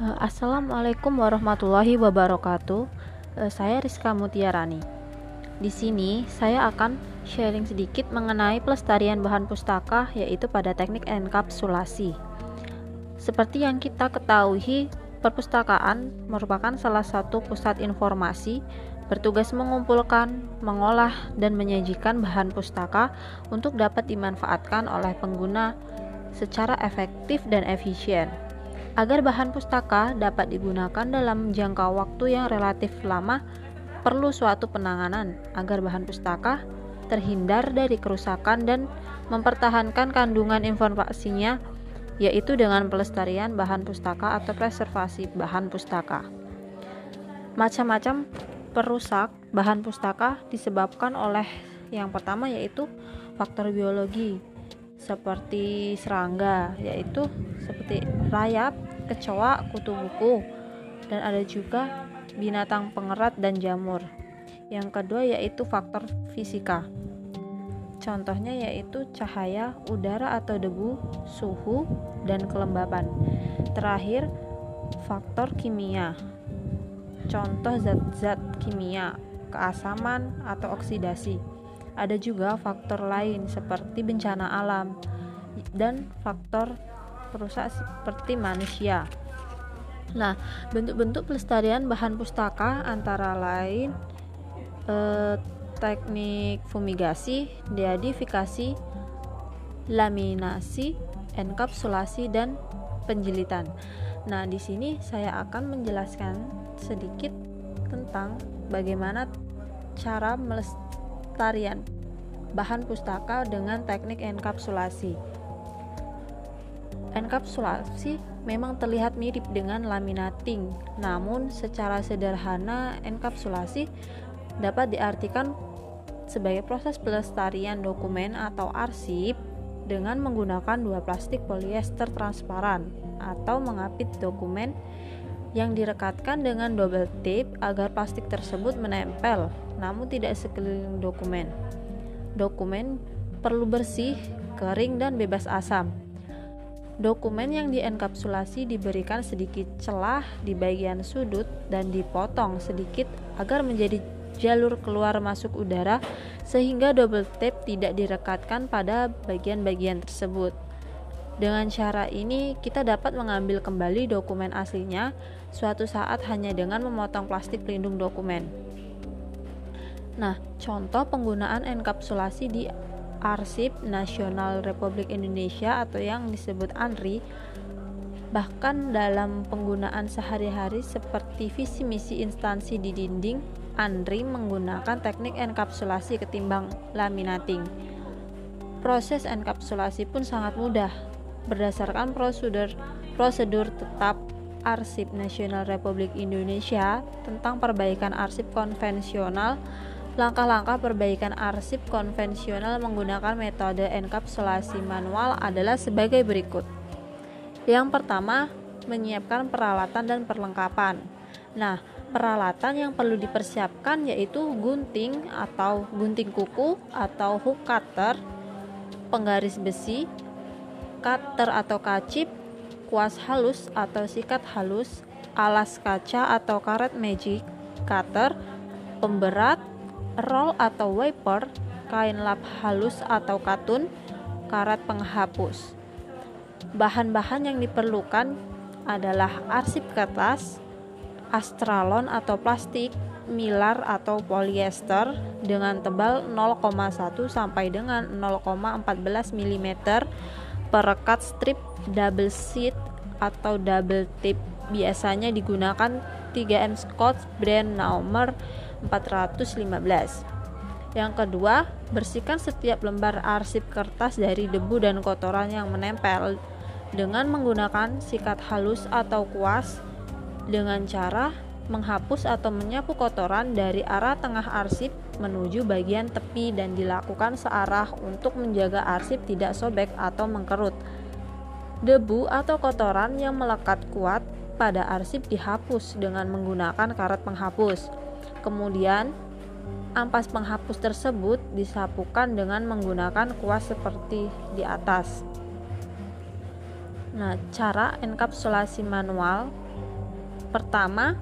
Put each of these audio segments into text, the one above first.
Eh, Assalamualaikum warahmatullahi wabarakatuh. Eh, Saya Rizka Mutiarani. Di sini saya akan sharing sedikit mengenai pelestarian bahan pustaka yaitu pada teknik enkapsulasi. Seperti yang kita ketahui, perpustakaan merupakan salah satu pusat informasi bertugas mengumpulkan, mengolah, dan menyajikan bahan pustaka untuk dapat dimanfaatkan oleh pengguna secara efektif dan efisien. Agar bahan pustaka dapat digunakan dalam jangka waktu yang relatif lama, perlu suatu penanganan agar bahan pustaka terhindar dari kerusakan dan mempertahankan kandungan informasinya yaitu dengan pelestarian bahan pustaka atau preservasi bahan pustaka. Macam-macam perusak bahan pustaka disebabkan oleh yang pertama yaitu faktor biologi seperti serangga yaitu seperti rayap, kecoa, kutu buku dan ada juga binatang pengerat dan jamur. Yang kedua yaitu faktor fisika. Contohnya yaitu cahaya, udara atau debu, suhu, dan kelembapan. Terakhir, faktor kimia. Contoh zat-zat kimia, keasaman atau oksidasi. Ada juga faktor lain seperti bencana alam dan faktor perusak seperti manusia. Nah, bentuk-bentuk pelestarian bahan pustaka antara lain eh, teknik fumigasi, deadifikasi, laminasi, enkapsulasi dan penjilitan. Nah, di sini saya akan menjelaskan sedikit tentang bagaimana cara melestarian bahan pustaka dengan teknik enkapsulasi. Enkapsulasi memang terlihat mirip dengan laminating, namun secara sederhana enkapsulasi dapat diartikan sebagai proses pelestarian dokumen atau arsip dengan menggunakan dua plastik polyester transparan atau mengapit dokumen yang direkatkan dengan double tape agar plastik tersebut menempel namun tidak sekeliling dokumen. Dokumen perlu bersih, kering, dan bebas asam. Dokumen yang dienkapsulasi diberikan sedikit celah di bagian sudut dan dipotong sedikit agar menjadi jalur keluar masuk udara sehingga double tape tidak direkatkan pada bagian-bagian tersebut. Dengan cara ini, kita dapat mengambil kembali dokumen aslinya suatu saat hanya dengan memotong plastik pelindung dokumen. Nah, contoh penggunaan enkapsulasi di Arsip Nasional Republik Indonesia atau yang disebut ANRI bahkan dalam penggunaan sehari-hari seperti visi misi instansi di dinding ANRI menggunakan teknik enkapsulasi ketimbang laminating. Proses enkapsulasi pun sangat mudah. Berdasarkan prosedur prosedur tetap Arsip Nasional Republik Indonesia tentang perbaikan arsip konvensional Langkah-langkah perbaikan arsip konvensional menggunakan metode enkapsulasi manual adalah sebagai berikut. Yang pertama, menyiapkan peralatan dan perlengkapan. Nah, peralatan yang perlu dipersiapkan yaitu gunting atau gunting kuku atau hook cutter, penggaris besi, cutter atau kacip, kuas halus atau sikat halus, alas kaca atau karet magic, cutter, pemberat, roll atau wiper, kain lap halus atau katun, karet penghapus. Bahan-bahan yang diperlukan adalah arsip kertas, astralon atau plastik, milar atau polyester dengan tebal 0,1 sampai dengan 0,14 mm, perekat strip double sheet atau double tip biasanya digunakan 3M Scotch brand nomor 415. Yang kedua, bersihkan setiap lembar arsip kertas dari debu dan kotoran yang menempel dengan menggunakan sikat halus atau kuas dengan cara menghapus atau menyapu kotoran dari arah tengah arsip menuju bagian tepi dan dilakukan searah untuk menjaga arsip tidak sobek atau mengkerut. Debu atau kotoran yang melekat kuat pada arsip dihapus dengan menggunakan karet penghapus. Kemudian, ampas penghapus tersebut disapukan dengan menggunakan kuas seperti di atas. Nah, cara enkapsulasi manual Pertama,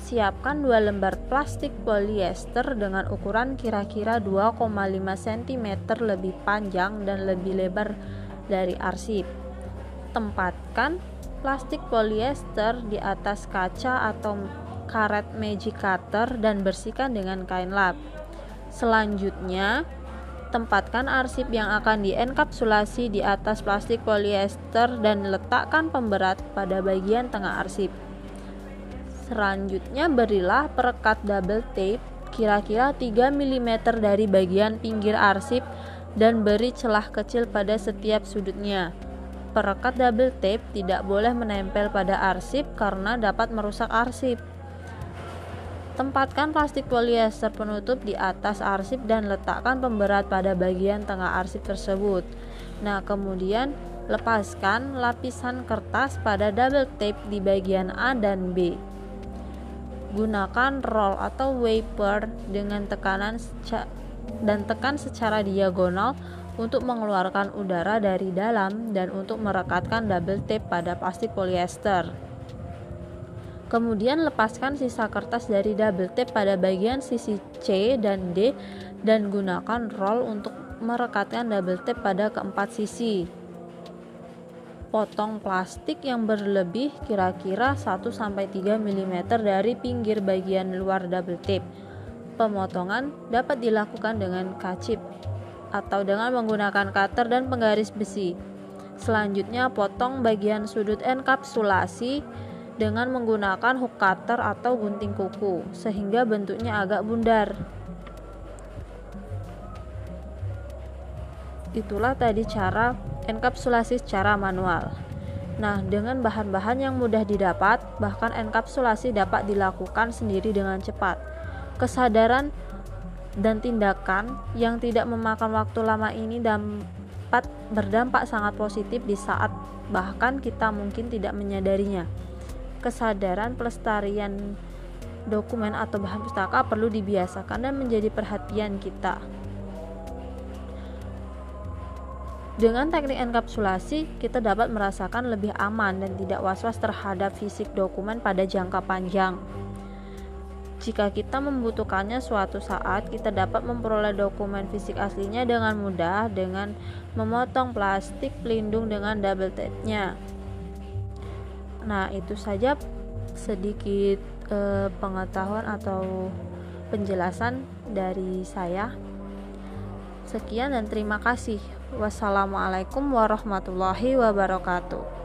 siapkan dua lembar plastik polyester dengan ukuran kira-kira 2,5 cm lebih panjang dan lebih lebar dari arsip. Tempatkan plastik polyester di atas kaca atau karet magic cutter dan bersihkan dengan kain lap. Selanjutnya, tempatkan arsip yang akan dienkapsulasi di atas plastik polyester dan letakkan pemberat pada bagian tengah arsip. Selanjutnya berilah perekat double tape kira-kira 3 mm dari bagian pinggir arsip dan beri celah kecil pada setiap sudutnya. Perekat double tape tidak boleh menempel pada arsip karena dapat merusak arsip. Tempatkan plastik polyester penutup di atas arsip dan letakkan pemberat pada bagian tengah arsip tersebut. Nah, kemudian lepaskan lapisan kertas pada double tape di bagian A dan B. Gunakan roll atau wafer dengan tekanan dan tekan secara diagonal untuk mengeluarkan udara dari dalam dan untuk merekatkan double tape pada plastik polyester. Kemudian lepaskan sisa kertas dari double tape pada bagian sisi C dan D dan gunakan roll untuk merekatkan double tape pada keempat sisi potong plastik yang berlebih kira-kira 1-3 mm dari pinggir bagian luar double tape. Pemotongan dapat dilakukan dengan kacip atau dengan menggunakan cutter dan penggaris besi. Selanjutnya, potong bagian sudut enkapsulasi dengan menggunakan hook cutter atau gunting kuku sehingga bentuknya agak bundar. Itulah tadi cara enkapsulasi secara manual. Nah, dengan bahan-bahan yang mudah didapat, bahkan enkapsulasi dapat dilakukan sendiri dengan cepat. Kesadaran dan tindakan yang tidak memakan waktu lama ini dapat berdampak sangat positif di saat bahkan kita mungkin tidak menyadarinya. Kesadaran pelestarian dokumen atau bahan pustaka perlu dibiasakan dan menjadi perhatian kita. Dengan teknik enkapsulasi, kita dapat merasakan lebih aman dan tidak was-was terhadap fisik dokumen pada jangka panjang. Jika kita membutuhkannya suatu saat, kita dapat memperoleh dokumen fisik aslinya dengan mudah dengan memotong plastik pelindung dengan double tape-nya. Nah, itu saja sedikit eh, pengetahuan atau penjelasan dari saya. Sekian dan terima kasih. Wassalamualaikum warahmatullahi wabarakatuh.